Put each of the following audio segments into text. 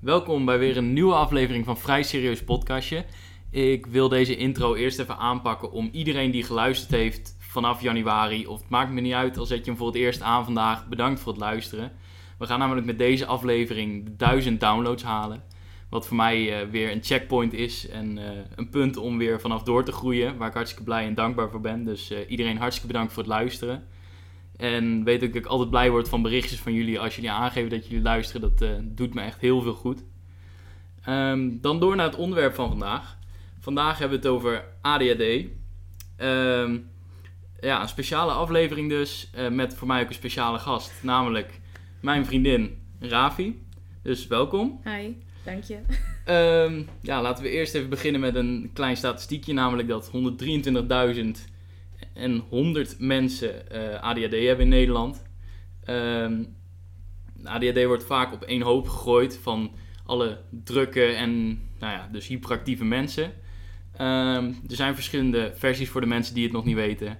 Welkom bij weer een nieuwe aflevering van Vrij Serieus Podcastje. Ik wil deze intro eerst even aanpakken om iedereen die geluisterd heeft vanaf januari, of het maakt me niet uit al zet je hem voor het eerst aan vandaag, bedankt voor het luisteren. We gaan namelijk met deze aflevering de 1000 downloads halen. Wat voor mij uh, weer een checkpoint is en uh, een punt om weer vanaf door te groeien, waar ik hartstikke blij en dankbaar voor ben. Dus uh, iedereen hartstikke bedankt voor het luisteren. En weet ook dat ik altijd blij word van berichtjes van jullie als jullie aangeven dat jullie luisteren. Dat uh, doet me echt heel veel goed. Um, dan door naar het onderwerp van vandaag. Vandaag hebben we het over ADHD. Um, ja, een speciale aflevering dus. Uh, met voor mij ook een speciale gast. Namelijk mijn vriendin Ravi. Dus welkom. Hi, dank je. Um, ja, laten we eerst even beginnen met een klein statistiekje. Namelijk dat 123.000 en 100 mensen uh, ADHD hebben in Nederland. Um, ADHD wordt vaak op één hoop gegooid van alle drukke en nou ja, dus hyperactieve mensen. Um, er zijn verschillende versies voor de mensen die het nog niet weten.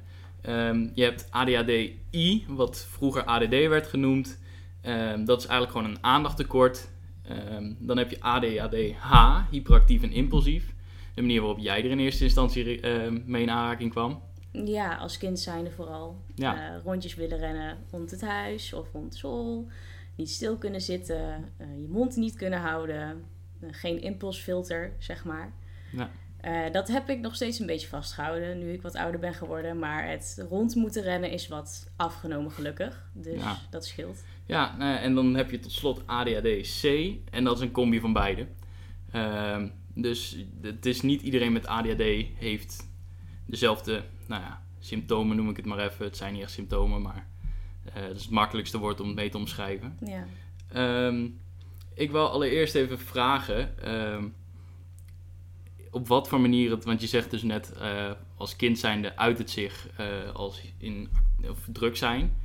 Um, je hebt ADHD-I, wat vroeger ADD werd genoemd. dat is eigenlijk gewoon een aandachttekort. dan heb je ADHD-H, hyperactief en impulsief. De manier waarop jij er in eerste instantie mee in aanraking kwam. Ja, als kind zijnde vooral. Ja. Uh, rondjes willen rennen rond het huis of rond school. Niet stil kunnen zitten. Uh, je mond niet kunnen houden. Uh, geen impulsfilter, zeg maar. Ja. dat heb ik nog steeds een beetje vastgehouden nu ik wat ouder ben geworden. Maar het rond moeten rennen is wat afgenomen gelukkig. Dus ja. dat scheelt. Ja, en dan heb je tot slot ADHD-C. En dat is een combi van beide. Ehm, dus het is niet iedereen met ADHD heeft dezelfde nou ja, symptomen noem ik het maar even. Het zijn niet echt symptomen, maar uh, dat is het makkelijkste woord om mee te omschrijven. Ja. Um, ik wil allereerst even vragen, um, op wat voor manier het, want je zegt dus net uh, als kind zijnde uit het zich uh, als in of druk zijn.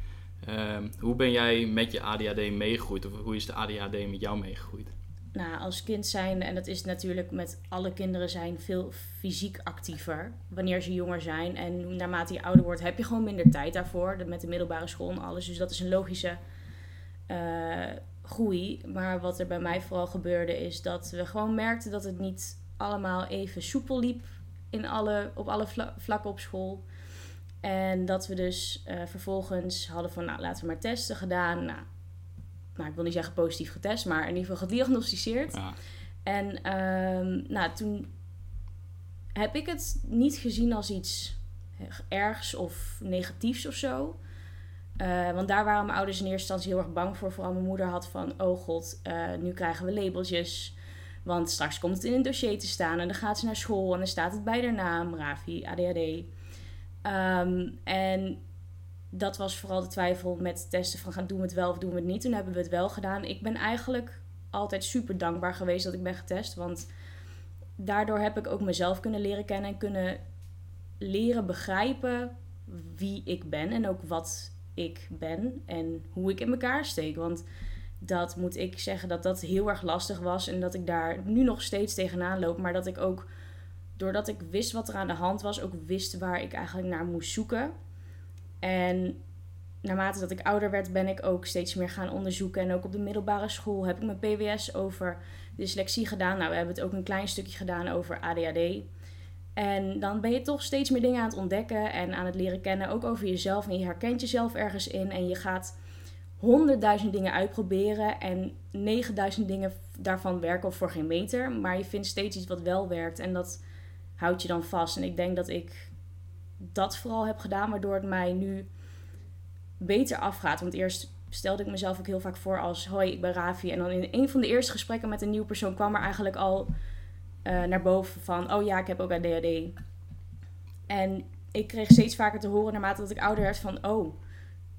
Um, hoe ben jij met je ADHD meegegroeid of hoe is de ADHD met jou meegegroeid? Nou, als kind zijn, en dat is natuurlijk met alle kinderen zijn, veel fysiek actiever wanneer ze jonger zijn. En naarmate je ouder wordt, heb je gewoon minder tijd daarvoor. Met de middelbare school en alles. Dus dat is een logische uh, groei. Maar wat er bij mij vooral gebeurde, is dat we gewoon merkten dat het niet allemaal even soepel liep in alle, op alle vlakken op school. En dat we dus uh, vervolgens hadden van, nou, laten we maar testen gedaan. Nou, nou, ik wil niet zeggen positief getest, maar in ieder geval gediagnosticeerd. Ja. En um, nou, toen heb ik het niet gezien als iets ergs of negatiefs of zo. Uh, want daar waren mijn ouders in eerste instantie heel erg bang voor. Vooral mijn moeder had van, oh god, uh, nu krijgen we labeltjes. Want straks komt het in een dossier te staan en dan gaat ze naar school en dan staat het bij haar naam, Ravi, ADHD. Um, en dat was vooral de twijfel met testen van gaan doen we het wel of doen we het niet. Toen hebben we het wel gedaan. Ik ben eigenlijk altijd super dankbaar geweest dat ik ben getest. Want daardoor heb ik ook mezelf kunnen leren kennen en kunnen leren begrijpen wie ik ben en ook wat ik ben en hoe ik in elkaar steek. Want dat moet ik zeggen dat dat heel erg lastig was en dat ik daar nu nog steeds tegenaan loop. Maar dat ik ook, doordat ik wist wat er aan de hand was, ook wist waar ik eigenlijk naar moest zoeken. En naarmate dat ik ouder werd, ben ik ook steeds meer gaan onderzoeken. En ook op de middelbare school heb ik mijn PWS over dyslexie gedaan. Nou, we hebben het ook een klein stukje gedaan over ADHD. En dan ben je toch steeds meer dingen aan het ontdekken en aan het leren kennen, ook over jezelf. En je herkent jezelf ergens in en je gaat honderdduizend dingen uitproberen en 9000 dingen daarvan werken of voor geen meter. Maar je vindt steeds iets wat wel werkt en dat houdt je dan vast. En ik denk dat ik dat vooral heb gedaan, waardoor het mij nu beter afgaat. Want eerst stelde ik mezelf ook heel vaak voor als: Hoi, ik ben Ravi. En dan in een van de eerste gesprekken met een nieuwe persoon kwam er eigenlijk al uh, naar boven van: Oh ja, ik heb ook ADHD. En ik kreeg steeds vaker te horen naarmate dat ik ouder werd van: Oh,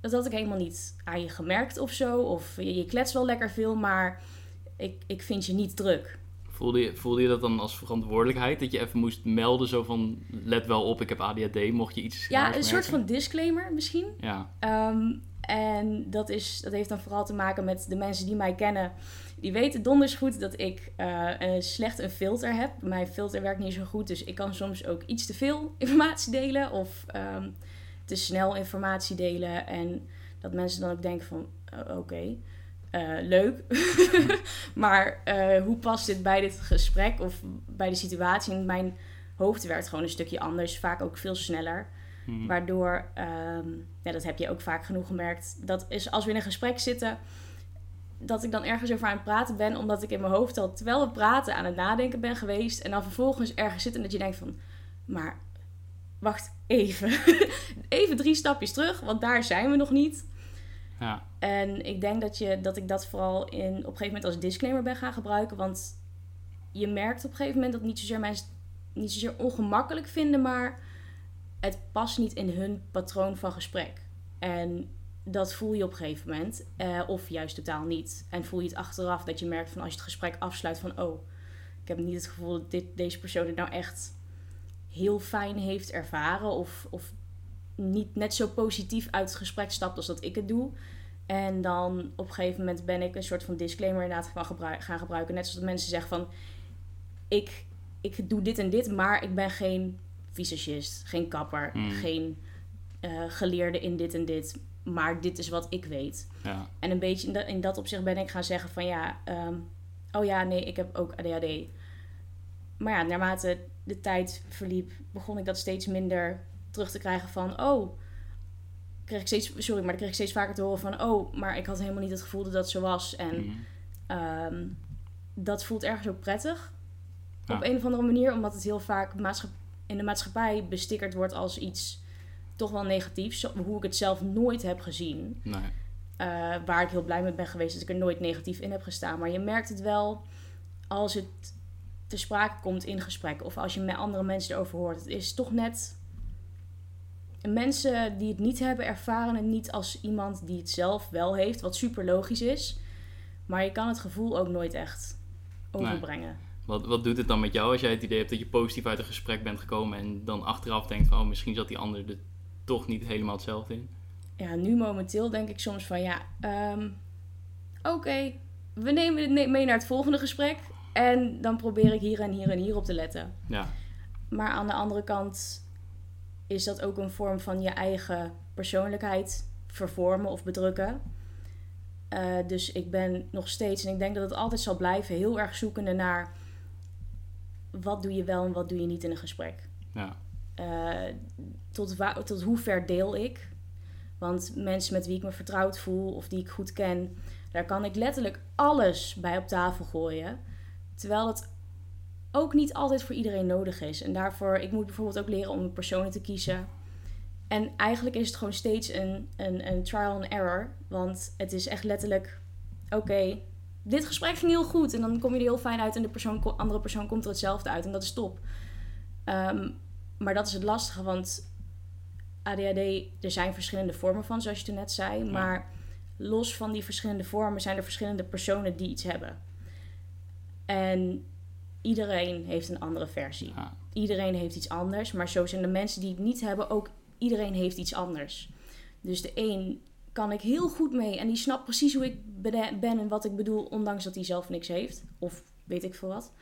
dat had ik helemaal niet aan je gemerkt of zo. Of je, je klets wel lekker veel, maar ik, ik vind je niet druk. Voelde je, voelde je dat dan als verantwoordelijkheid? Dat je even moest melden, zo van let wel op, ik heb ADHD, mocht je iets. Ja, een soort van disclaimer misschien. Ja. Um, en dat, is, dat heeft dan vooral te maken met de mensen die mij kennen. Die weten donders goed dat ik uh, een slecht een filter heb. Mijn filter werkt niet zo goed, dus ik kan soms ook iets te veel informatie delen of um, te snel informatie delen. En dat mensen dan ook denken van uh, oké. Okay. Eh, leuk. maar eh, hoe past dit bij dit gesprek of bij de situatie? In mijn hoofd werkt gewoon een stukje anders, vaak ook veel sneller. Mhm. Waardoor, ehm, ja, dat heb je ook vaak genoeg gemerkt, dat is als we in een gesprek zitten, dat ik dan ergens over aan het praten ben, omdat ik in mijn hoofd al, terwijl we praten, aan het nadenken ben geweest. En dan vervolgens ergens zit en dat je denkt van, maar wacht even. even drie stapjes terug, want daar zijn we nog niet. Ja. En ik denk dat, je, dat ik dat vooral in, op een gegeven moment als disclaimer ben gaan gebruiken. Want je merkt op een gegeven moment dat niet zozeer mensen niet zozeer ongemakkelijk vinden, maar het past niet in hun patroon van gesprek. En dat voel je op een gegeven moment. eh, of juist totaal niet. En voel je het achteraf dat je merkt van als je het gesprek afsluit van oh, ik heb niet het gevoel dat dit, deze persoon het nou echt heel fijn heeft ervaren. Of, of niet net zo positief uit het gesprek stapt als dat ik het doe. En dan op een gegeven moment ben ik een soort van disclaimer inderdaad gaan, gebruik, gaan gebruiken. Net zoals dat mensen zeggen van... Ik, ik doe dit en dit, maar ik ben geen visagist, geen kapper, Hmm. geen eh, geleerde in dit en dit. Maar dit is wat ik weet. Ja. En een beetje in dat, in dat opzicht ben ik gaan zeggen van ja... ehm, oh ja, nee, ik heb ook ADHD. Maar ja, naarmate de tijd verliep, begon ik dat steeds minder terug te krijgen van... Oh, kreeg ik steeds, sorry, maar dan kreeg ik steeds vaker te horen van... Oh, maar ik had helemaal niet het gevoel dat dat zo was. En Mhm. ehm, dat voelt ergens ook prettig. Ja. Op een of andere manier, omdat het heel vaak in de maatschappij bestickerd wordt als iets toch wel negatiefs. Hoe ik het zelf nooit heb gezien. Nee. Eh, waar ik heel blij mee ben geweest dat ik er nooit negatief in heb gestaan. Maar je merkt het wel als het te sprake komt in gesprek. Of als je met andere mensen erover hoort. Het is toch net... Mensen die het niet hebben ervaren het niet als iemand die het zelf wel heeft. Wat super logisch is. Maar je kan het gevoel ook nooit echt overbrengen. Wat, wat doet het dan met jou als jij het idee hebt dat je positief uit een gesprek bent gekomen en dan achteraf denkt van oh, misschien zat die ander er toch niet helemaal hetzelfde in? Ja, nu momenteel denk ik soms van ja, ehm, oké, we nemen dit ne- mee naar het volgende gesprek. En dan probeer ik hier en hier en hier op te letten. Ja, Maar aan de andere kant is dat ook een vorm van je eigen persoonlijkheid vervormen of bedrukken. Eh, dus ik ben nog steeds, en ik denk dat het altijd zal blijven, heel erg zoekende naar wat doe je wel en wat doe je niet in een gesprek. ja, Eh, tot, tot hoe ver deel ik. Want mensen met wie ik me vertrouwd voel of die ik goed ken, daar kan ik letterlijk alles bij op tafel gooien. Terwijl het ook niet altijd voor iedereen nodig is. En daarvoor, ik moet bijvoorbeeld ook leren om een persoon te kiezen. En eigenlijk is het gewoon steeds een, een, een trial and error. Want het is echt letterlijk, oké, dit gesprek ging heel goed. En dan kom je er heel fijn uit en de persoon, andere persoon komt er hetzelfde uit. En dat is top. Ehm, maar dat is het lastige, want ADHD, er zijn verschillende vormen van, zoals je toen net zei. Ja. Maar los van die verschillende vormen zijn er verschillende personen die iets hebben. En iedereen heeft een andere versie. Iedereen heeft iets anders, maar zo zijn de mensen die het niet hebben ook. Iedereen heeft iets anders. Dus de een kan ik heel goed mee en die snapt precies hoe ik ben en wat ik bedoel, ondanks dat hij zelf niks heeft. Of weet ik veel wat.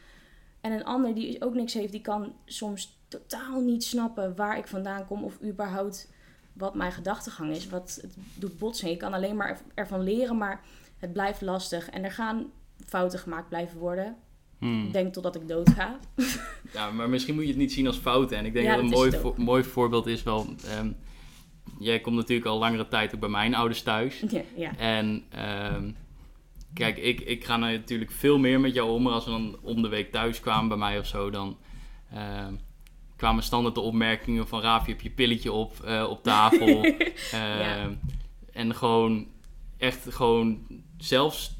En een ander die ook niks heeft, die kan soms totaal niet snappen waar ik vandaan kom of überhaupt wat mijn gedachtegang is. Wat het doet botsen. Je kan alleen maar er- ervan leren, maar het blijft lastig. En er gaan fouten gemaakt blijven worden. Hmm. Ik denk totdat ik doodga. ja. Maar misschien moet je het niet zien als fouten. En ik denk Ja, dat een dat mooi, vo- mooi voorbeeld is wel... ehm, jij komt natuurlijk al langere tijd ook bij mijn ouders thuis. ja, ja. En ehm, kijk, ik, ik ga natuurlijk veel meer met jou om. Maar als we dan om de week thuis kwamen bij mij of zo, dan ehm, kwamen standaard de opmerkingen van Raaf, je hebt je pilletje op, eh, op tafel. En gewoon, echt gewoon, zelfs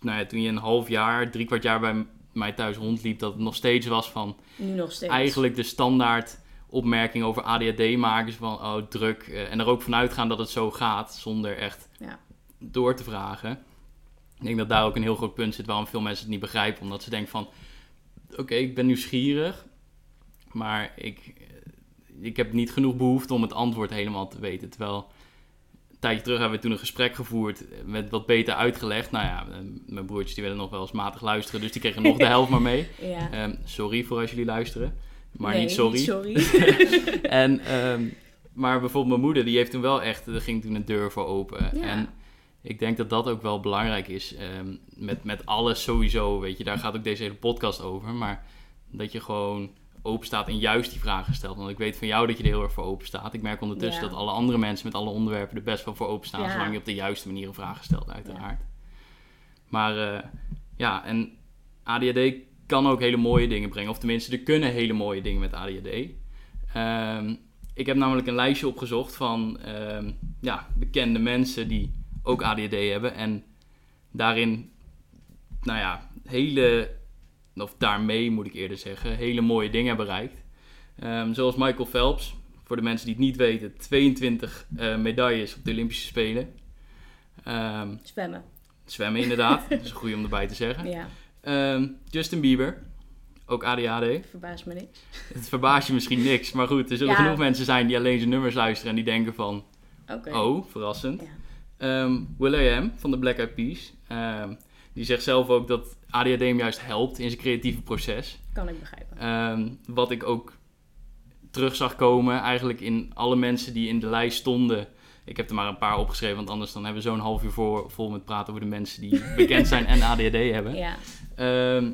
nou ja, toen je een half jaar, drie kwart jaar bij mij thuis rondliep, dat het nog steeds was van Nu nog steeds. eigenlijk de standaard opmerking over ADHD maken. Van oh, druk. eh, en er ook vanuit gaan dat het zo gaat, zonder echt Ja. door te vragen. Ik denk dat daar ook een heel groot punt zit waarom veel mensen het niet begrijpen. Omdat ze denken van, oké, ik ben nieuwsgierig, maar ik, eh, ik heb niet genoeg behoefte om het antwoord helemaal te weten. Terwijl, een tijdje terug hebben we toen een gesprek gevoerd met wat beter uitgelegd. Nou ja, eh, mijn broertjes die willen nog wel eens matig luisteren, dus die kregen nog de helft maar mee. Ja. Ehm, sorry voor als jullie luisteren, maar Nee, niet sorry. sorry. En, ehm, maar bijvoorbeeld mijn moeder, die heeft toen wel echt, er ging toen een deur voor open. Ja. En ik denk dat dat ook wel belangrijk is. ehm, met, met alles sowieso, weet je, daar gaat ook deze hele podcast over. Maar dat je gewoon open staat en juist die vragen stelt. Want ik weet van jou dat je er heel erg voor open staat. Ik merk ondertussen Ja. dat alle andere mensen met alle onderwerpen er best wel voor open staan. Ja. Zolang je op de juiste manier een vraag stelt, uiteraard. Maar eh, ja, en ADHD kan ook hele mooie dingen brengen. Of tenminste, er kunnen hele mooie dingen met ADHD. Ehm, ik heb namelijk een lijstje opgezocht van ehm, ja, bekende mensen die ook ADHD hebben. En daarin, nou ja, hele, of daarmee moet ik eerder zeggen, hele mooie dingen hebben bereikt. Ehm, zoals Michael Phelps, voor de mensen die het niet weten, 22 eh, medailles op de Olympische Spelen. Ehm, Zwemmen. zwemmen inderdaad, dat is goed om erbij te zeggen. Ja, Ehm, Justin Bieber, ook ADHD. verbaast me niks. Het verbaast je misschien niks, maar goed, er zullen Ja. genoeg mensen zijn die alleen zijn nummers luisteren en die denken van, oh, verrassend. Ja. Ehm Will.i.am van de Black Eyed Peas, die zegt zelf ook dat ADHD hem juist helpt in zijn creatieve proces. Kan ik begrijpen. Ehm, wat ik ook terug zag komen, eigenlijk in alle mensen die in de lijst stonden. Ik heb er maar een paar opgeschreven, want anders dan hebben we zo'n half uur voor, vol met praten over de mensen die bekend zijn en ADHD hebben. Ja, Ehm,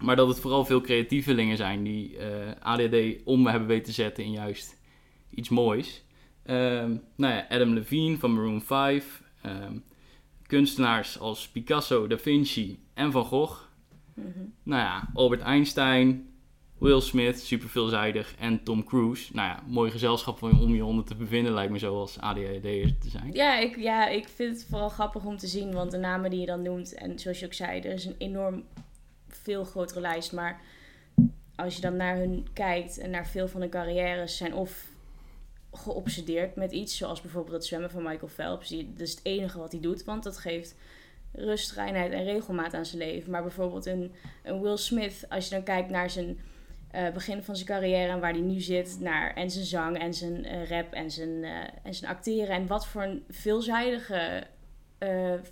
maar dat het vooral veel creatievelingen zijn die eh, ADHD om hebben weten te zetten in juist iets moois. Ehm, nou ja, Adam Levine van Maroon 5. ehm, kunstenaars als Picasso, Da Vinci en Van Gogh. mhm. Nou ja, Albert Einstein, Will Smith, super veelzijdig. En Tom Cruise. Nou ja, mooi gezelschap om om je onder te bevinden lijkt me zo als ADHD'er te zijn. ja, ik, ja, ik vind het vooral grappig om te zien, want de namen die je dan noemt, en zoals je ook zei, er is een enorm veel grotere lijst, maar als je dan naar hun kijkt en naar veel van hun carrières, zijn of geobsedeerd met iets, zoals bijvoorbeeld het zwemmen van Michael Phelps. Dat is het enige wat hij doet, want dat geeft rust, reinheid en regelmaat aan zijn leven. Maar bijvoorbeeld een, een Will Smith, als je dan kijkt naar zijn eh, begin van zijn carrière en waar hij nu zit, naar, en zijn zang en zijn eh, rap en zijn, eh, en zijn acteren en wat voor een veelzijdige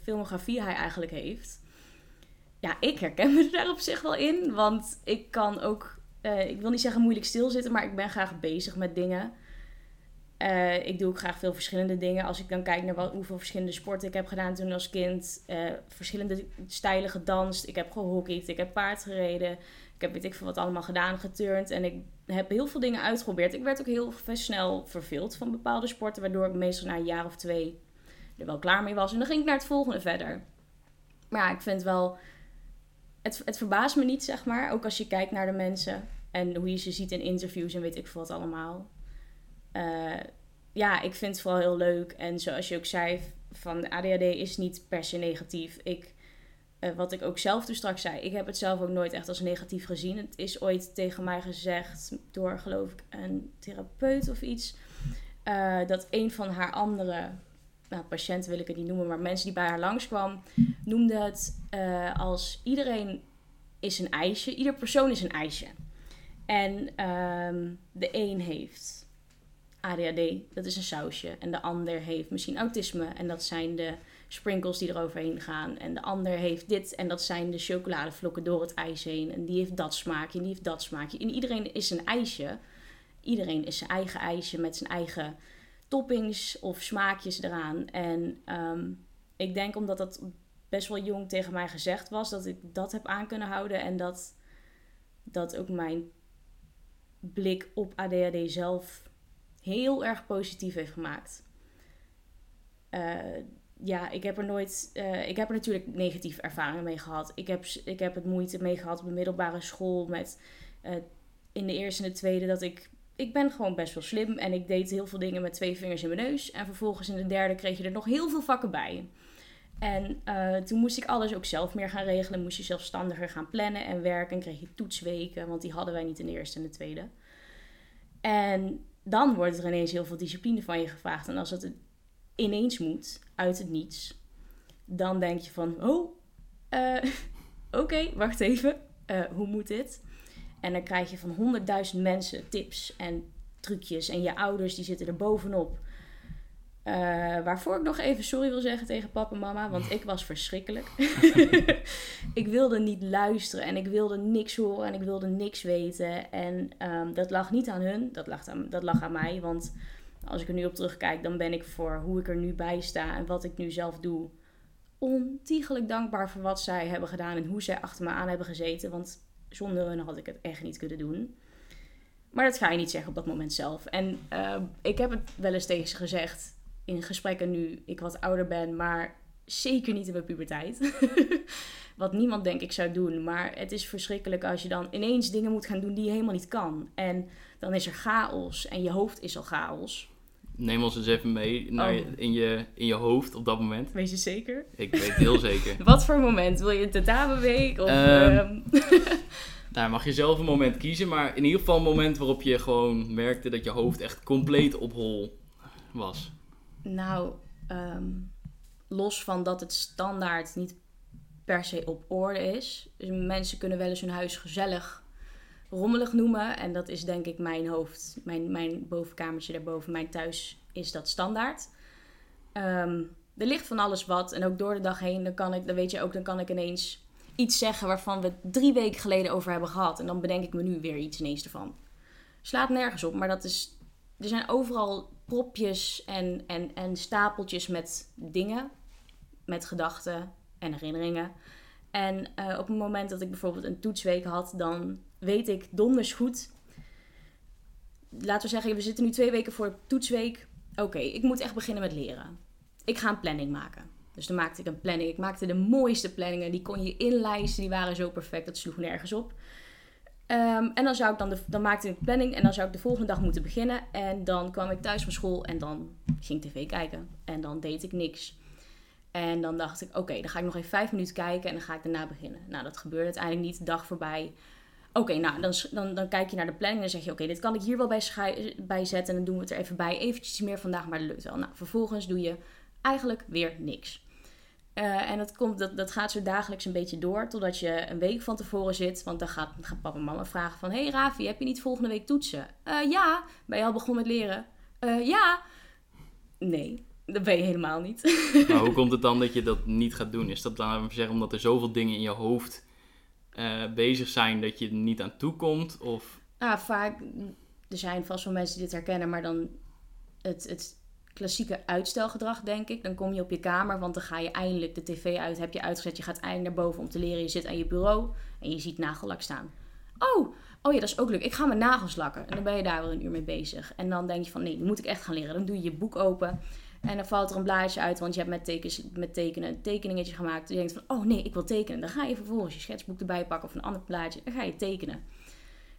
filmografie hij eigenlijk heeft. Ja, ik herken me daar op zich wel in, want ik kan ook, ik wil niet zeggen moeilijk stilzitten, maar ik ben graag bezig met dingen. Eh, ik doe ook graag veel verschillende dingen. Als ik dan kijk naar wat, hoeveel verschillende sporten ik heb gedaan toen als kind. eh, verschillende stijlen gedanst. Ik heb gehockeyd. Ik heb paard gereden. Ik heb weet ik veel wat allemaal gedaan, geturnd. En ik heb heel veel dingen uitgeprobeerd. Ik werd ook heel snel verveeld van bepaalde sporten. Waardoor ik meestal na een jaar of twee er wel klaar mee was. En dan ging ik naar het volgende verder. Maar ja, ik vind wel... Het, het verbaast me niet, zeg maar. Ook als je kijkt naar de mensen. En hoe je ze ziet in interviews en weet ik veel wat allemaal. Eh, ja, ik vind het vooral heel leuk. En zoals je ook zei, van ADHD is niet per se negatief. Ik, eh, wat ik ook zelf toen straks zei, ik heb het zelf ook nooit echt als negatief gezien. Het is ooit tegen mij gezegd door, geloof ik, een therapeut of iets. eh, dat een van haar andere nou, patiënten wil ik het niet noemen, maar mensen die bij haar langskwam, noemde het als iedereen is een ijsje, ieder persoon is een ijsje. En ehm, de een heeft ADHD, dat is een sausje. En de ander heeft misschien autisme. En dat zijn de sprinkles die eroverheen gaan. En de ander heeft dit. En dat zijn de chocoladevlokken door het ijs heen. En die heeft dat smaakje. En die heeft dat smaakje. En iedereen is een ijsje. Iedereen is zijn eigen ijsje met zijn eigen toppings of smaakjes eraan. En ehm, ik denk omdat dat best wel jong tegen mij gezegd was, dat ik dat heb aan kunnen houden. En dat, dat ook mijn blik op ADHD zelf heel erg positief heeft gemaakt. Eh, ja, ik heb er nooit. eh, ik heb er natuurlijk negatieve ervaringen mee gehad. Ik heb, ik heb het moeite mee gehad op de middelbare school. Met eh, in de eerste en de tweede dat ik. Ik ben gewoon best wel slim en ik deed heel veel dingen met twee vingers in mijn neus. En vervolgens in de derde kreeg je er nog heel veel vakken bij. En toen moest ik alles ook zelf meer gaan regelen. Moest je zelfstandiger gaan plannen en werken. En kreeg je toetsweken, want die hadden wij niet in de eerste en de tweede. En dan wordt er ineens heel veel discipline van je gevraagd. En als het ineens moet, uit het niets, dan denk je van, oh, eh, oké, wacht even, eh, hoe moet dit? En dan krijg je van honderdduizend mensen tips en trucjes. En je ouders die zitten er bovenop. Eh, waarvoor ik nog even sorry wil zeggen tegen papa en mama, want ik was verschrikkelijk. ik wilde niet luisteren en ik wilde niks horen en ik wilde niks weten. En ehm, dat lag niet aan hun, dat lag aan, dat lag aan mij, want Als ik er nu op terugkijk, dan ben ik voor hoe ik er nu bij sta en wat ik nu zelf doe. Ontiegelijk dankbaar voor wat zij hebben gedaan en hoe zij achter me aan hebben gezeten. Want zonder hun had ik het echt niet kunnen doen. Maar dat ga je niet zeggen op dat moment zelf. En uh, ik heb het wel eens tegen ze gezegd in gesprekken nu ik wat ouder ben, maar zeker niet in mijn puberteit. wat niemand denk ik zou doen. Maar het is verschrikkelijk als je dan ineens dingen moet gaan doen die je helemaal niet kan. En dan is er chaos en je hoofd is al chaos. Neem ons eens even mee naar je, in, je, in je hoofd op dat moment. Weet je zeker? Ik weet heel zeker. Wat voor moment? Wil je een tentamenweek? Of, um, Daar mag je zelf een moment kiezen, maar in ieder geval een moment waarop je gewoon merkte dat je hoofd echt compleet op hol was. Nou, um, los van dat het standaard niet per se op orde is. Dus mensen kunnen wel eens hun huis gezellig rommelig noemen. En dat is denk ik mijn hoofd, mijn, mijn bovenkamertje daarboven, mijn thuis is dat standaard. Um, er ligt van alles wat. En ook door de dag heen, dan kan ik, dan weet je ook, dan kan ik ineens iets zeggen waarvan we drie weken geleden over hebben gehad. En dan bedenk ik me nu weer iets ineens ervan. Slaat nergens op, maar dat is. Er zijn overal propjes en, en, en stapeltjes met dingen, met gedachten en herinneringen. En uh, op het moment dat ik bijvoorbeeld een toetsweek had, dan weet ik donders goed. Laten we zeggen, we zitten nu twee weken voor toetsweek. Oké, ik moet echt beginnen met leren. Ik ga een planning maken. Dus dan maakte ik een planning. Ik maakte de mooiste planningen. Die kon je inlijsten. Die waren zo perfect. Dat sloeg nergens op. Um, en dan, zou ik dan, de, dan maakte ik planning. En dan zou ik de volgende dag moeten beginnen. En dan kwam ik thuis van school. En dan ging ik tv kijken. En dan deed ik niks. En dan dacht ik, oké, dan ga ik nog even vijf minuten kijken. En dan ga ik daarna beginnen. Nou, dat gebeurde uiteindelijk niet. Dag voorbij. Oké, nou, dan, dan, dan kijk je naar de planning en dan zeg je... oké, dit kan ik hier wel bij, bij zetten en dan doen we het er even bij. Eventjes meer vandaag, maar dat lukt wel. Nou, vervolgens doe je eigenlijk weer niks. Uh, en dat, komt, dat, dat gaat zo dagelijks een beetje door, totdat je een week van tevoren zit. Want dan gaat, gaat papa en mama vragen van... hey Ravi, heb je niet volgende week toetsen? Uh, ja. Ben je al begonnen met leren? Uh, ja. Nee, dat ben je helemaal niet. Maar hoe komt het dan dat je dat niet gaat doen? Is dat dan, zeggen, omdat er zoveel dingen in je hoofd bezig zijn dat je er niet aan toe komt? Of... Ah, vaak, er zijn vast wel mensen die dit herkennen, maar dan het, het klassieke uitstelgedrag, denk ik. Dan kom je op je kamer, want dan ga je eindelijk de tv uit, heb je uitgezet, je gaat eindelijk naar boven om te leren. Je zit aan je bureau en je ziet nagellak staan. Oh, oh ja, dat is ook leuk. Ik ga mijn nagels lakken. En dan ben je daar wel een uur mee bezig. En dan denk je van, nee, nu moet ik echt gaan leren. Dan doe je je boek open. En dan valt er een blaadje uit, want je hebt met, tekens, met tekenen een tekeningetje gemaakt. Je denkt van, oh nee, ik wil tekenen. Dan ga je vervolgens je schetsboek erbij pakken of een ander plaatje. Dan ga je tekenen.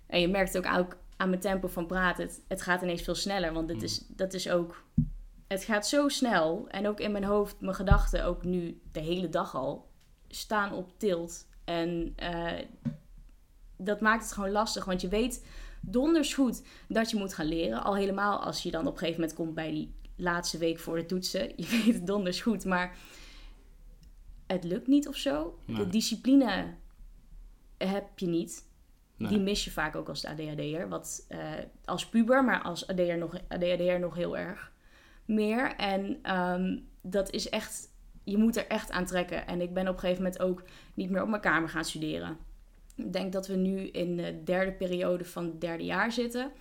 En je merkt ook, ook aan mijn tempo van praten, het, het gaat ineens veel sneller. Want het mm. is, dat is ook, het gaat zo snel. En ook in mijn hoofd, mijn gedachten, ook nu de hele dag al, staan op tilt. En uh, dat maakt het gewoon lastig, want je weet donders goed dat je moet gaan leren. Al helemaal als je dan op een gegeven moment komt bij die laatste week voor de toetsen. Je weet het donders goed, maar het lukt niet of zo. De discipline heb je niet. Die mis je vaak ook als ADHD'er. Wat uh, als puber, maar als ADHD'er nog, ADHD'er nog heel erg meer. En um, dat is echt... Je moet er echt aan trekken. En ik ben op een gegeven moment ook niet meer op mijn kamer gaan studeren. Ik denk dat we nu in de derde periode van het derde jaar zitten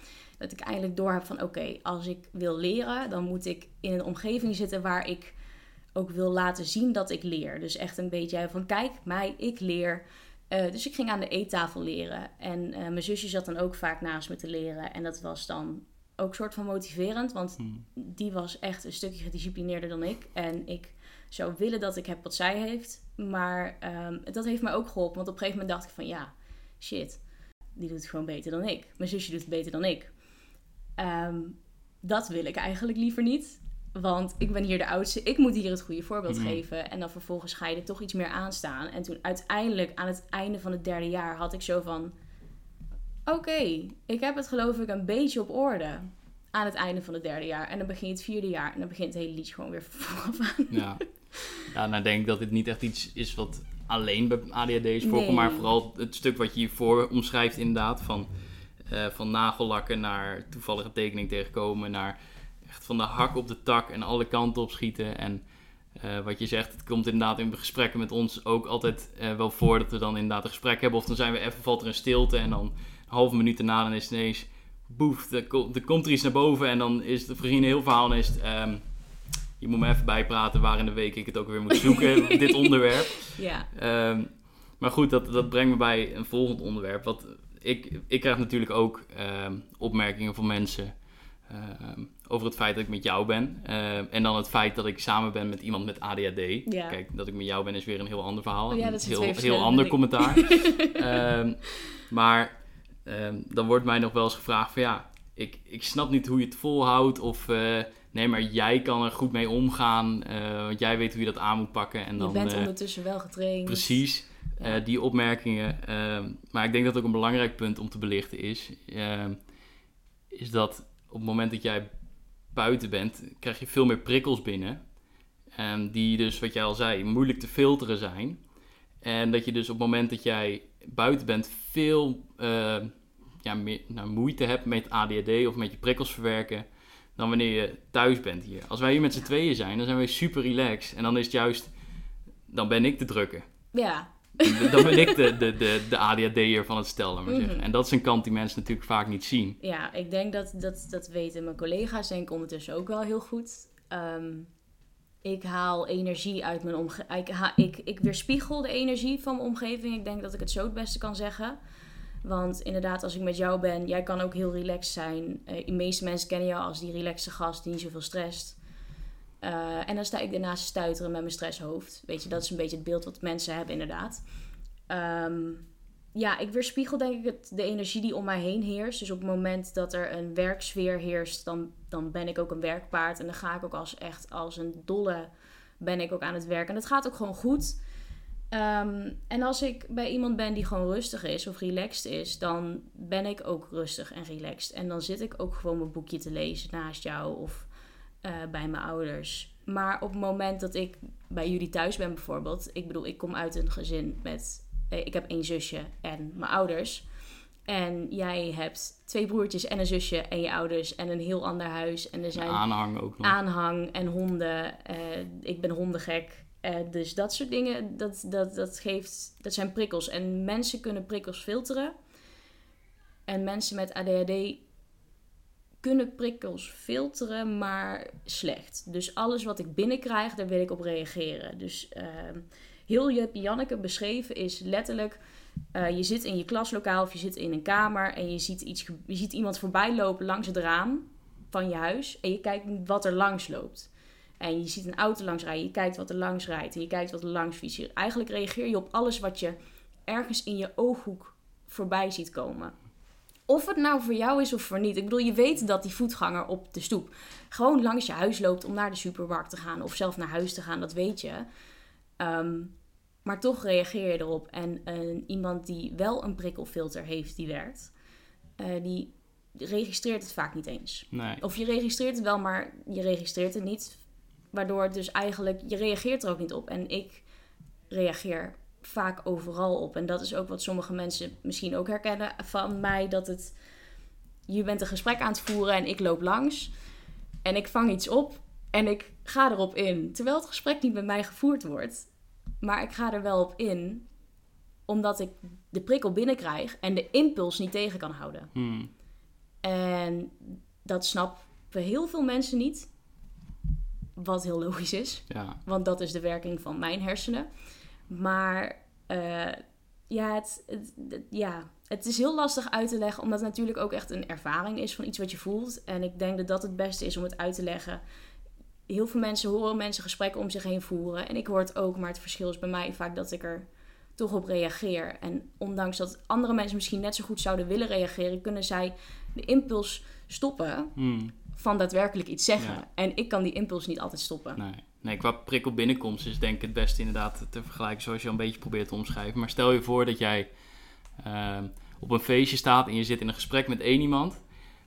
dat ik eindelijk door heb van oké, als ik wil leren, dan moet ik in een omgeving zitten waar ik ook wil laten zien dat ik leer. Dus echt een beetje van kijk mij, ik leer. Uh, dus ik ging aan de eettafel leren. En uh, mijn zusje zat dan ook vaak naast me te leren. En dat was dan ook soort van motiverend. Want hmm. die was echt een stukje gedisciplineerder dan ik. En ik zou willen dat ik heb wat zij heeft. Maar um, dat heeft mij ook geholpen. Want op een gegeven moment dacht ik van ja, shit. Die doet het gewoon beter dan ik. Mijn zusje doet het beter dan ik. Um, dat wil ik eigenlijk liever niet. Want ik ben hier de oudste. Ik moet hier het goede voorbeeld mhm. geven. En dan vervolgens ga je er toch iets meer aan staan. En toen uiteindelijk aan het einde van het derde jaar had ik zo van... Oké, ik heb het geloof ik een beetje op orde. Aan het einde van het derde jaar. En dan begin je het vierde jaar. En dan begint het hele liedje gewoon weer vanaf aan. Ja. ja, nou denk ik dat dit niet echt iets is wat alleen bij ADHD is voorkomen. Maar vooral het stuk wat je hiervoor omschrijft inderdaad. Van uh, van nagellakken naar toevallige tekening tegenkomen, naar echt van de hak op de tak en alle kanten op schieten. En uh, wat je zegt, het komt inderdaad in gesprekken met ons ook altijd uh, wel voor dat we dan inderdaad een gesprek hebben. Of dan zijn we even, valt er een stilte en dan halve minuut daarna dan is het ineens boef, er, er komt er iets naar boven en dan is het voor een heel verhaal en is het... ehm, je moet me even bijpraten waar in de week ik het ook weer moet zoeken, dit onderwerp. Ja. Ehm, maar goed, dat, dat brengt me bij een volgend onderwerp. Wat ik, ik krijg natuurlijk ook ehm, opmerkingen van mensen over het feit dat ik met jou ben. Ehm, en dan het feit dat ik samen ben met iemand met ADHD. Ja. Kijk, dat ik met jou ben is weer een heel ander verhaal. Oh ja, dat zijn heel, heel ander commentaar. Maar ehm, dan wordt mij nog wel eens gevraagd van ja, ik, ik snap niet hoe je het volhoudt. Of eh, nee, maar jij kan er goed mee omgaan. eh, want jij weet hoe je dat aan moet pakken. En dan, je bent eh, ondertussen wel getraind. Precies, Ja. die opmerkingen. ehm, maar ik denk dat ook een belangrijk punt om te belichten is, ehm, is dat op het moment dat jij buiten bent, krijg je veel meer prikkels binnen. En die dus, wat jij al zei, moeilijk te filteren zijn. En dat je dus op het moment dat jij buiten bent, veel eh, ja, meer, nou, moeite hebt met ADHD of met je prikkels verwerken. Dan wanneer je thuis bent hier. Als wij hier met z'n tweeën zijn, dan zijn wij super relaxed. En dan is het juist, dan ben ik de drukke. Ja, Dan ben ik de, de, de, de ADHD'er van het stel, maar zeggen. Mhm. En dat is een kant die mensen natuurlijk vaak niet zien. ja, ik denk dat, dat dat weten mijn collega's denk ik ondertussen ook wel heel goed. Ehm, ik haal energie uit mijn omgeving. Ik, ha- ik, ik weerspiegel de energie van mijn omgeving. Ik denk dat ik het zo het beste kan zeggen. Want inderdaad, als ik met jou ben, jij kan ook heel relaxed zijn. Eh, de meeste mensen kennen jou als die relaxte gast die niet zoveel stresst. Eh, en dan sta ik te stuiteren met mijn stresshoofd. Weet je, dat is een beetje het beeld wat mensen hebben, inderdaad. Ehm, ja, ik weerspiegel denk ik het, de energie die om mij heen heerst. Dus op het moment dat er een werksfeer heerst, dan, dan ben ik ook een werkpaard. En dan ga ik ook als echt als een dolle ben ik ook aan het werk. En dat gaat ook gewoon goed. Ehm, en als ik bij iemand ben die gewoon rustig is of relaxed is, dan ben ik ook rustig en relaxed. En dan zit ik ook gewoon mijn boekje te lezen naast jou of eh, bij mijn ouders. Maar op het moment dat ik bij jullie thuis ben bijvoorbeeld, ik bedoel, ik kom uit een gezin met, ik heb één zusje en mijn ouders. En jij hebt twee broertjes en een zusje en je ouders en een heel ander huis. En er zijn Aanhang ook nog. aanhang en honden. Eh, ik ben hondengek. Eh, dus dat soort dingen, dat, dat, dat, geeft, dat zijn prikkels. En mensen kunnen prikkels filteren. En mensen met ADHD kunnen prikkels filteren, maar slecht. Dus alles wat ik binnenkrijg, daar wil ik op reageren. Dus ehm, heel je Janneke beschreven is letterlijk... eh, je zit in je klaslokaal of je zit in een kamer en je ziet, iets, je ziet iemand voorbij lopen langs het raam van je huis en je kijkt wat er langs loopt. En je ziet een auto langs rijden, je kijkt wat er langs rijdt en je kijkt wat er langs fietst. Eigenlijk reageer je op alles wat je ergens in je ooghoek voorbij ziet komen. Of het nou voor jou is of voor niet. Ik bedoel, je weet dat die voetganger op de stoep gewoon langs je huis loopt om naar de supermarkt te gaan of zelf naar huis te gaan, dat weet je. Ehm, maar toch reageer je erop. En eh, iemand die wel een prikkelfilter heeft die werkt, eh, die registreert het vaak niet eens. Nee. Of je registreert het wel, maar je registreert het niet. Waardoor het dus eigenlijk, je reageert er ook niet op. En ik reageer vaak overal op. En dat is ook wat sommige mensen misschien ook herkennen van mij. Dat het, je bent een gesprek aan het voeren en ik loop langs. En ik vang iets op en ik ga erop in. Terwijl het gesprek niet met mij gevoerd wordt. Maar ik ga er wel op in, omdat ik de prikkel binnenkrijg en de impuls niet tegen kan houden. Hmm. En dat snappen heel veel mensen niet. Wat heel logisch is, Ja. want dat is de werking van mijn hersenen. Maar eh, ja, het, het, het- ja, het is heel lastig uit te leggen, omdat het natuurlijk ook echt een ervaring is van iets wat je voelt. En ik denk dat dat het beste is om het uit te leggen. Heel veel mensen horen mensen gesprekken om zich heen voeren. En ik hoor het ook, maar het verschil is bij mij vaak dat ik er toch op reageer. En ondanks dat andere mensen misschien net zo goed zouden willen reageren, kunnen zij de impuls stoppen Hmm. van daadwerkelijk iets zeggen. Ja. En ik kan die impuls niet altijd stoppen. Nee. nee, qua prikkel binnenkomst is denk ik het beste inderdaad te vergelijken zoals je al een beetje probeert te omschrijven. Maar stel je voor dat jij ehm, op een feestje staat en je zit in een gesprek met één iemand.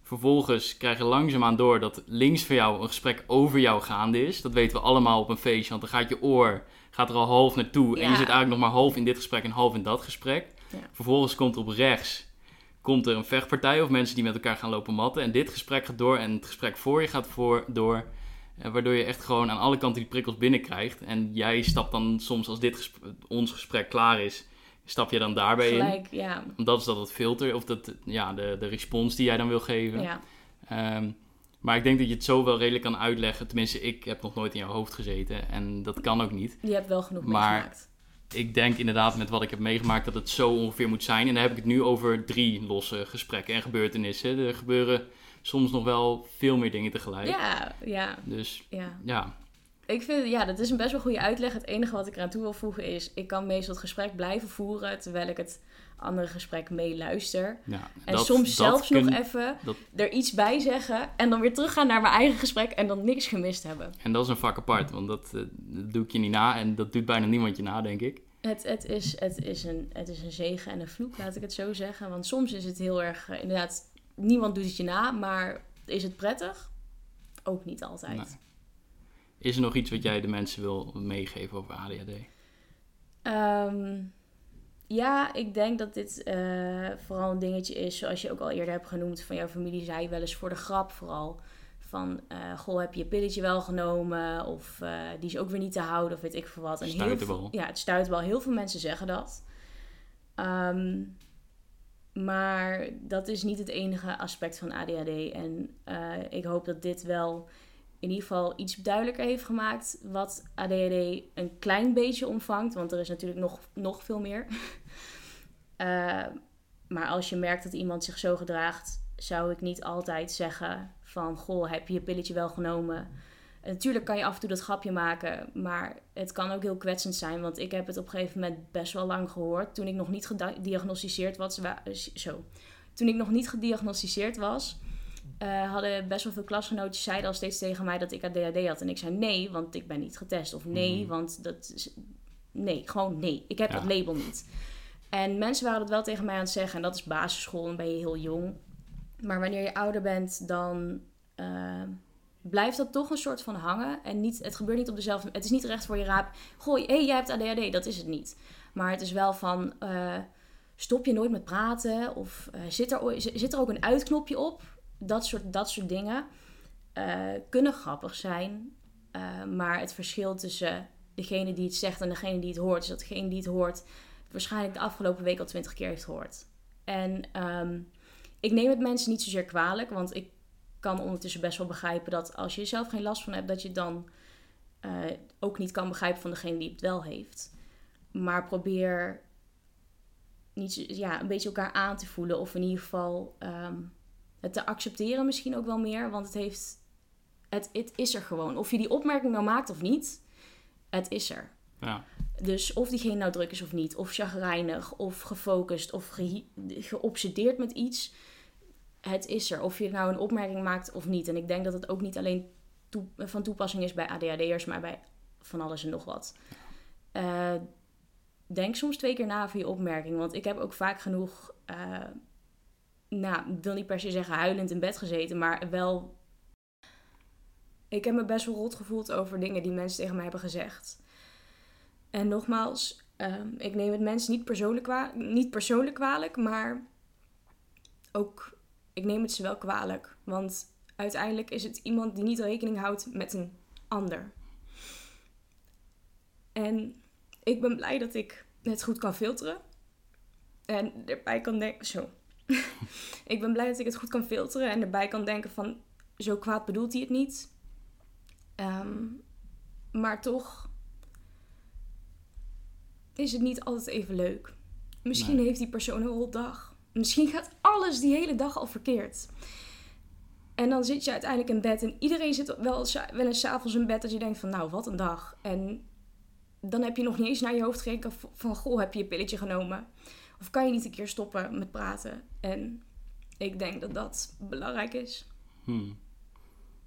Vervolgens krijg je langzaamaan door dat links van jou een gesprek over jou gaande is. Dat weten we allemaal op een feestje, want dan gaat je oor gaat er al half naartoe. En je zit eigenlijk nog maar half in dit gesprek en half in dat gesprek. Ja. Vervolgens komt er op rechts komt er een vechtpartij of mensen die met elkaar gaan lopen matten. En dit gesprek gaat door en het gesprek voor je gaat voor, door. Eh, waardoor je echt gewoon aan alle kanten die prikkels binnenkrijgt. En jij stapt dan soms als dit ons gesprek klaar is, stap je dan daarbij in? Ja. Dat is dat het filter, of dat, ja, de, de respons die jij dan wil geven. ja. Ehm, maar ik denk dat je het zo wel redelijk kan uitleggen. Tenminste, ik heb nog nooit in jouw hoofd gezeten en dat kan ook niet. Je hebt wel genoeg Maar- meegemaakt. Ik denk inderdaad met wat ik heb meegemaakt dat het zo ongeveer moet zijn. En dan heb ik het nu over drie losse gesprekken en gebeurtenissen. Er gebeuren soms nog wel veel meer dingen tegelijk. Ja, ja, Dus ja. ja, Ik vind, ja, dat is een best wel goede uitleg. Het enige wat ik eraan toe wil voegen is, ik kan meestal het gesprek blijven voeren terwijl ik het andere gesprek meeluister. ja. En dat- soms dat zelfs kun- nog even dat- er iets bij zeggen en dan weer teruggaan naar mijn eigen gesprek en dan niks gemist hebben. En dat is een vak apart, want dat, eh, dat doe ik je niet na. En dat doet bijna niemand je na, denk ik. Het, het, is, het, is een, het is een zegen en een vloek, laat ik het zo zeggen. Want soms is het heel erg, eh, inderdaad, niemand doet het je na, maar is het prettig? Ook niet altijd. Nee. Is er nog iets wat jij de mensen wil meegeven over ADHD? Ehm, ja, ik denk dat dit eh, vooral een dingetje is, zoals je ook al eerder hebt genoemd, van jouw familie zei wel eens voor de grap vooral. Van, eh, goh, heb je je pilletje wel genomen? Of eh, die is ook weer niet te houden, of weet ik veel wat. En heel veel- Ja, het stuitbal. Heel veel mensen zeggen dat. Ehm, maar dat is niet het enige aspect van ADHD. En ik hoop dat dit wel in ieder geval iets duidelijker heeft gemaakt wat ADHD een klein beetje omvangt. Want er is natuurlijk nog, nog veel meer. Eh, maar als je merkt dat iemand zich zo gedraagt, zou ik niet altijd zeggen van... Goh, heb je je pilletje wel genomen? En natuurlijk kan je af en toe dat grapje maken, maar het kan ook heel kwetsend zijn. Want ik heb het op een gegeven moment best wel lang gehoord. Toen ik nog niet gediagnosticeerd was... wa- Zo. Toen ik nog niet gediagnosticeerd was... eh, hadden best wel veel klasgenootjes zeiden al steeds tegen mij dat ik ADHD had. En ik zei nee, want ik ben niet getest. Of nee, Mhm. want dat is... Nee, gewoon nee. Ik heb Ja. dat label niet. En mensen waren dat wel tegen mij aan het zeggen. En dat is basisschool en ben je heel jong. Maar wanneer je ouder bent, dan eh, blijft dat toch een soort van hangen. En niet, het gebeurt niet op dezelfde... Het is niet recht voor je raap. Goh, hé, hey, jij hebt ADHD. Dat is het niet. Maar het is wel van... eh, stop je nooit met praten? Of zit, er, zit er ook een uitknopje op? Dat soort, dat soort dingen eh, kunnen grappig zijn. Eh, maar het verschil tussen degene die het zegt en degene die het hoort... is dat degene die het hoort waarschijnlijk de afgelopen week al twintig keer heeft gehoord. En ehm, ik neem het mensen niet zozeer kwalijk, want ik kan ondertussen best wel begrijpen dat als je er zelf geen last van hebt, dat je het dan eh, ook niet kan begrijpen van degene die het wel heeft. Maar probeer niet, ja, een beetje elkaar aan te voelen, of in ieder geval ehm, het te accepteren misschien ook wel meer, want het heeft, het, het is er gewoon. Of je die opmerking nou maakt of niet, het is er. Ja, Dus of diegene nou druk is of niet, of chagrijnig, of gefocust, of ge- geobsedeerd met iets. Het is er. Of je nou een opmerking maakt of niet. En ik denk dat het ook niet alleen toe- van toepassing is bij ADHD'ers, maar bij van alles en nog wat. Eh, denk soms twee keer na over je opmerking. Want ik heb ook vaak genoeg, eh, nou, ik wil niet per se zeggen huilend in bed gezeten, maar wel... Ik heb me best wel rot gevoeld over dingen die mensen tegen mij hebben gezegd. En nogmaals, ehm, ik neem het mensen niet persoonlijk, niet persoonlijk kwalijk, maar ook, ik neem het ze wel kwalijk. Want uiteindelijk is het iemand die niet rekening houdt met een ander. En ik ben blij dat ik het goed kan filteren. En erbij kan denken, zo. ik ben blij dat ik het goed kan filteren en erbij kan denken van, zo kwaad bedoelt hij het niet. Ehm, maar toch is het niet altijd even leuk. Misschien Nee. heeft die persoon een rotdag. Misschien gaat alles die hele dag al verkeerd. En dan zit je uiteindelijk in bed en iedereen zit wel, eens- wel eens 's avonds in bed dat je denkt van nou, wat een dag. En dan heb je nog niet eens naar je hoofd gekeken van goh, heb je je pilletje genomen? Of kan je niet een keer stoppen met praten? En ik denk dat dat belangrijk is. Hmm.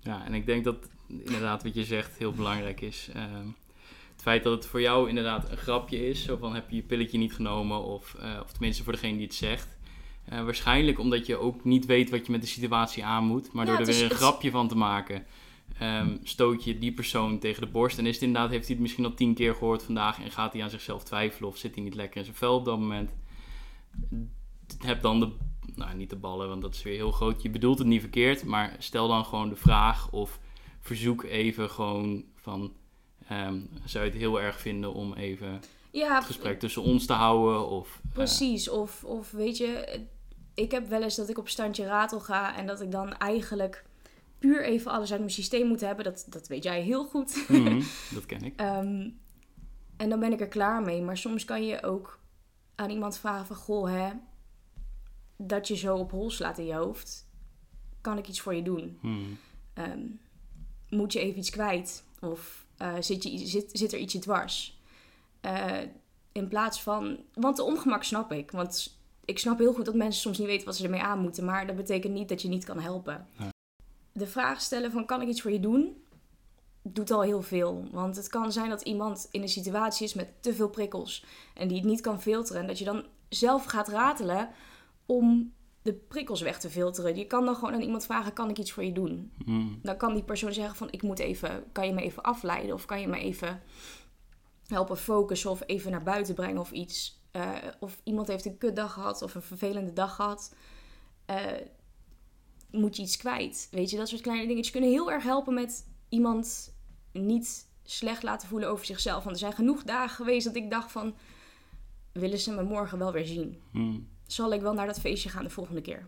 Ja, en ik denk dat inderdaad wat je zegt heel belangrijk is. Ehm, het feit dat het voor jou inderdaad een grapje is, zo van heb je je pilletje niet genomen, of, eh, of tenminste voor degene die het zegt. Eh, waarschijnlijk omdat je ook niet weet wat je met de situatie aan moet, maar Ja, door er weer een het- grapje van te maken, ehm, stoot je die persoon tegen de borst. En is het inderdaad, heeft hij het misschien al tien keer gehoord vandaag en gaat hij aan zichzelf twijfelen of zit hij niet lekker in zijn vel op dat moment. Heb dan de, nou niet de ballen, want dat is weer heel groot. Je bedoelt het niet verkeerd, maar stel dan gewoon de vraag of verzoek even gewoon van, ehm, zou je het heel erg vinden om even Ja, het gesprek tussen ons te houden. Of, eh, Precies, of, of weet je, ik heb wel eens dat ik op standje ratel ga en dat ik dan eigenlijk puur even alles uit mijn systeem moet hebben. Dat, dat weet jij heel goed. mhm, dat ken ik. Ehm, en dan ben ik er klaar mee. Maar soms kan je ook aan iemand vragen van, goh, hè, dat je zo op hol slaat in je hoofd. Kan ik iets voor je doen? Mhm, Ehm, moet je even iets kwijt? Of eh, zit, je, zit, zit er ietsje dwars? Eh, in plaats van... Want de ongemak snap ik. Want ik snap heel goed dat mensen soms niet weten wat ze ermee aan moeten. Maar dat betekent niet dat je niet kan helpen. Ja. De vraag stellen van kan ik iets voor je doen? Doet al heel veel. Want het kan zijn dat iemand in een situatie is met te veel prikkels. En die het niet kan filteren. En dat je dan zelf gaat ratelen om de prikkels weg te filteren. Je kan dan gewoon aan iemand vragen, kan ik iets voor je doen? mhm, dan kan die persoon zeggen van ik moet even, kan je me even afleiden of kan je me even helpen focussen of even naar buiten brengen of iets. Eh, of iemand heeft een kutdag gehad of een vervelende dag gehad. Eh, moet je iets kwijt? Weet je, dat soort kleine dingetjes kunnen heel erg helpen met iemand niet slecht laten voelen over zichzelf. Want er zijn genoeg dagen geweest dat ik dacht van, willen ze me morgen wel weer zien? mhm. zal ik wel naar dat feestje gaan de volgende keer.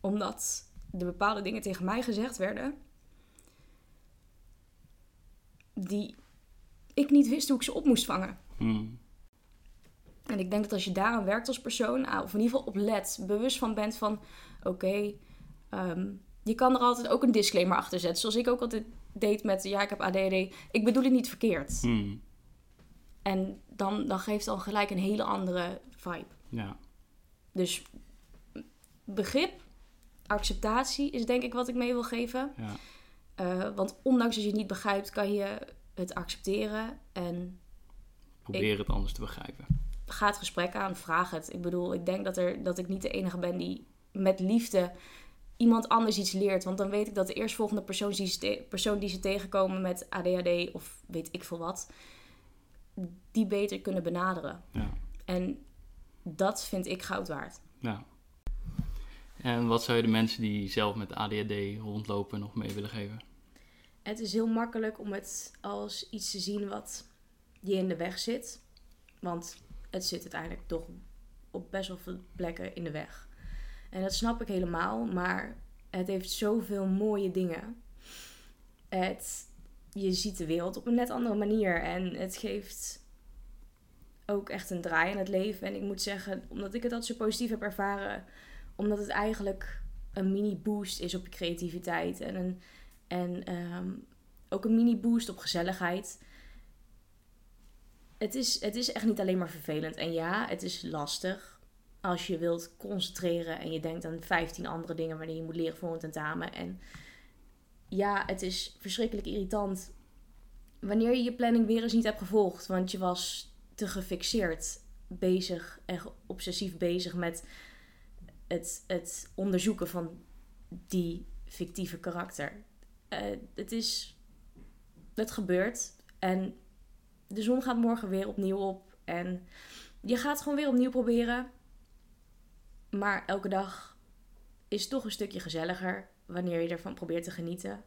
Omdat er bepaalde dingen tegen mij gezegd werden. Die ik niet wist hoe ik ze op moest vangen. mhm. En ik denk dat als je daaraan werkt als persoon, ah, of in ieder geval op let, bewust van bent van: oké, ehm, je kan er altijd ook een disclaimer achter zetten. Zoals ik ook altijd deed met: ja, ik heb ADHD. Ik bedoel het niet verkeerd. Mhm. En dan, dan geeft het al gelijk een hele andere vibe. Ja. Dus begrip, acceptatie is denk ik wat ik mee wil geven. Ja. Eh, want ondanks dat je het niet begrijpt, kan je het accepteren. En Probeer het anders te begrijpen. ga het gesprek aan, vraag het. Ik bedoel, ik denk dat, er, dat ik niet de enige ben die met liefde iemand anders iets leert. Want dan weet ik dat de eerstvolgende persoon die ze, persoon die ze tegenkomen met ADHD of weet ik veel wat, die beter kunnen benaderen. Ja. En dat vind ik goud waard. ja. En wat zou je de mensen die zelf met ADHD rondlopen nog mee willen geven? Het is heel makkelijk om het als iets te zien wat je in de weg zit. Want het zit uiteindelijk toch op best wel veel plekken in de weg. En dat snap ik helemaal, maar het heeft zoveel mooie dingen. Het, je ziet de wereld op een net andere manier en het geeft ook echt een draai in het leven. En ik moet zeggen, omdat ik het altijd zo positief heb ervaren, omdat het eigenlijk een mini boost is op je creativiteit en een en ehm, ook een mini boost op gezelligheid. Het is, het is echt niet alleen maar vervelend. En ja, het is lastig als je wilt concentreren en je denkt aan 15 andere dingen wanneer je moet leren voor een tentamen. En ja, het is verschrikkelijk irritant wanneer je je planning weer eens niet hebt gevolgd. Want je was te gefixeerd bezig en obsessief bezig met het, het onderzoeken van die fictieve karakter. Eh, het is. Het gebeurt. En de zon gaat morgen weer opnieuw op. En je gaat gewoon weer opnieuw proberen. Maar elke dag is toch een stukje gezelliger wanneer je ervan probeert te genieten.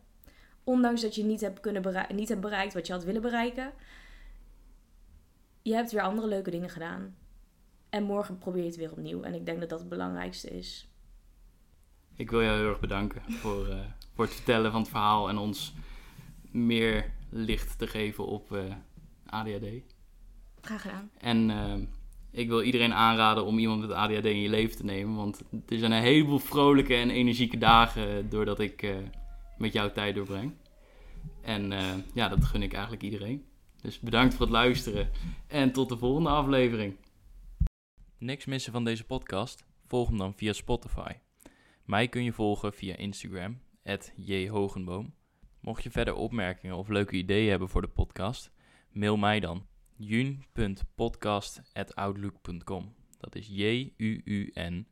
Ondanks dat je niet hebt, kunnen niet hebt bereikt wat je had willen bereiken. Je hebt weer andere leuke dingen gedaan. En morgen probeer je het weer opnieuw. En ik denk dat dat het belangrijkste is. Ik wil jou heel erg bedanken voor, eh, voor het vertellen van het verhaal en ons meer licht te geven op eh, ADHD. Graag gedaan. En eh, ik wil iedereen aanraden om iemand met ADHD in je leven te nemen. Want er zijn een heleboel vrolijke en energieke dagen doordat ik eh, met jou tijd doorbreng. En eh, ja, dat gun ik eigenlijk iedereen. Dus bedankt voor het luisteren en tot de volgende aflevering. Niks missen van deze podcast? Volg hem dan via Spotify. Mij kun je volgen via Instagram, jhogenboom. Mocht je verder opmerkingen of leuke ideeën hebben voor de podcast, mail mij dan jun.podcast.outlook.com. Dat is j-u-u-n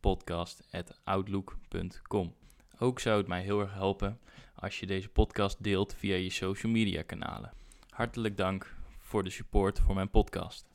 podcast.outlook.com. Ook zou het mij heel erg helpen als je deze podcast deelt via je social media kanalen. Hartelijk dank voor de support voor mijn podcast.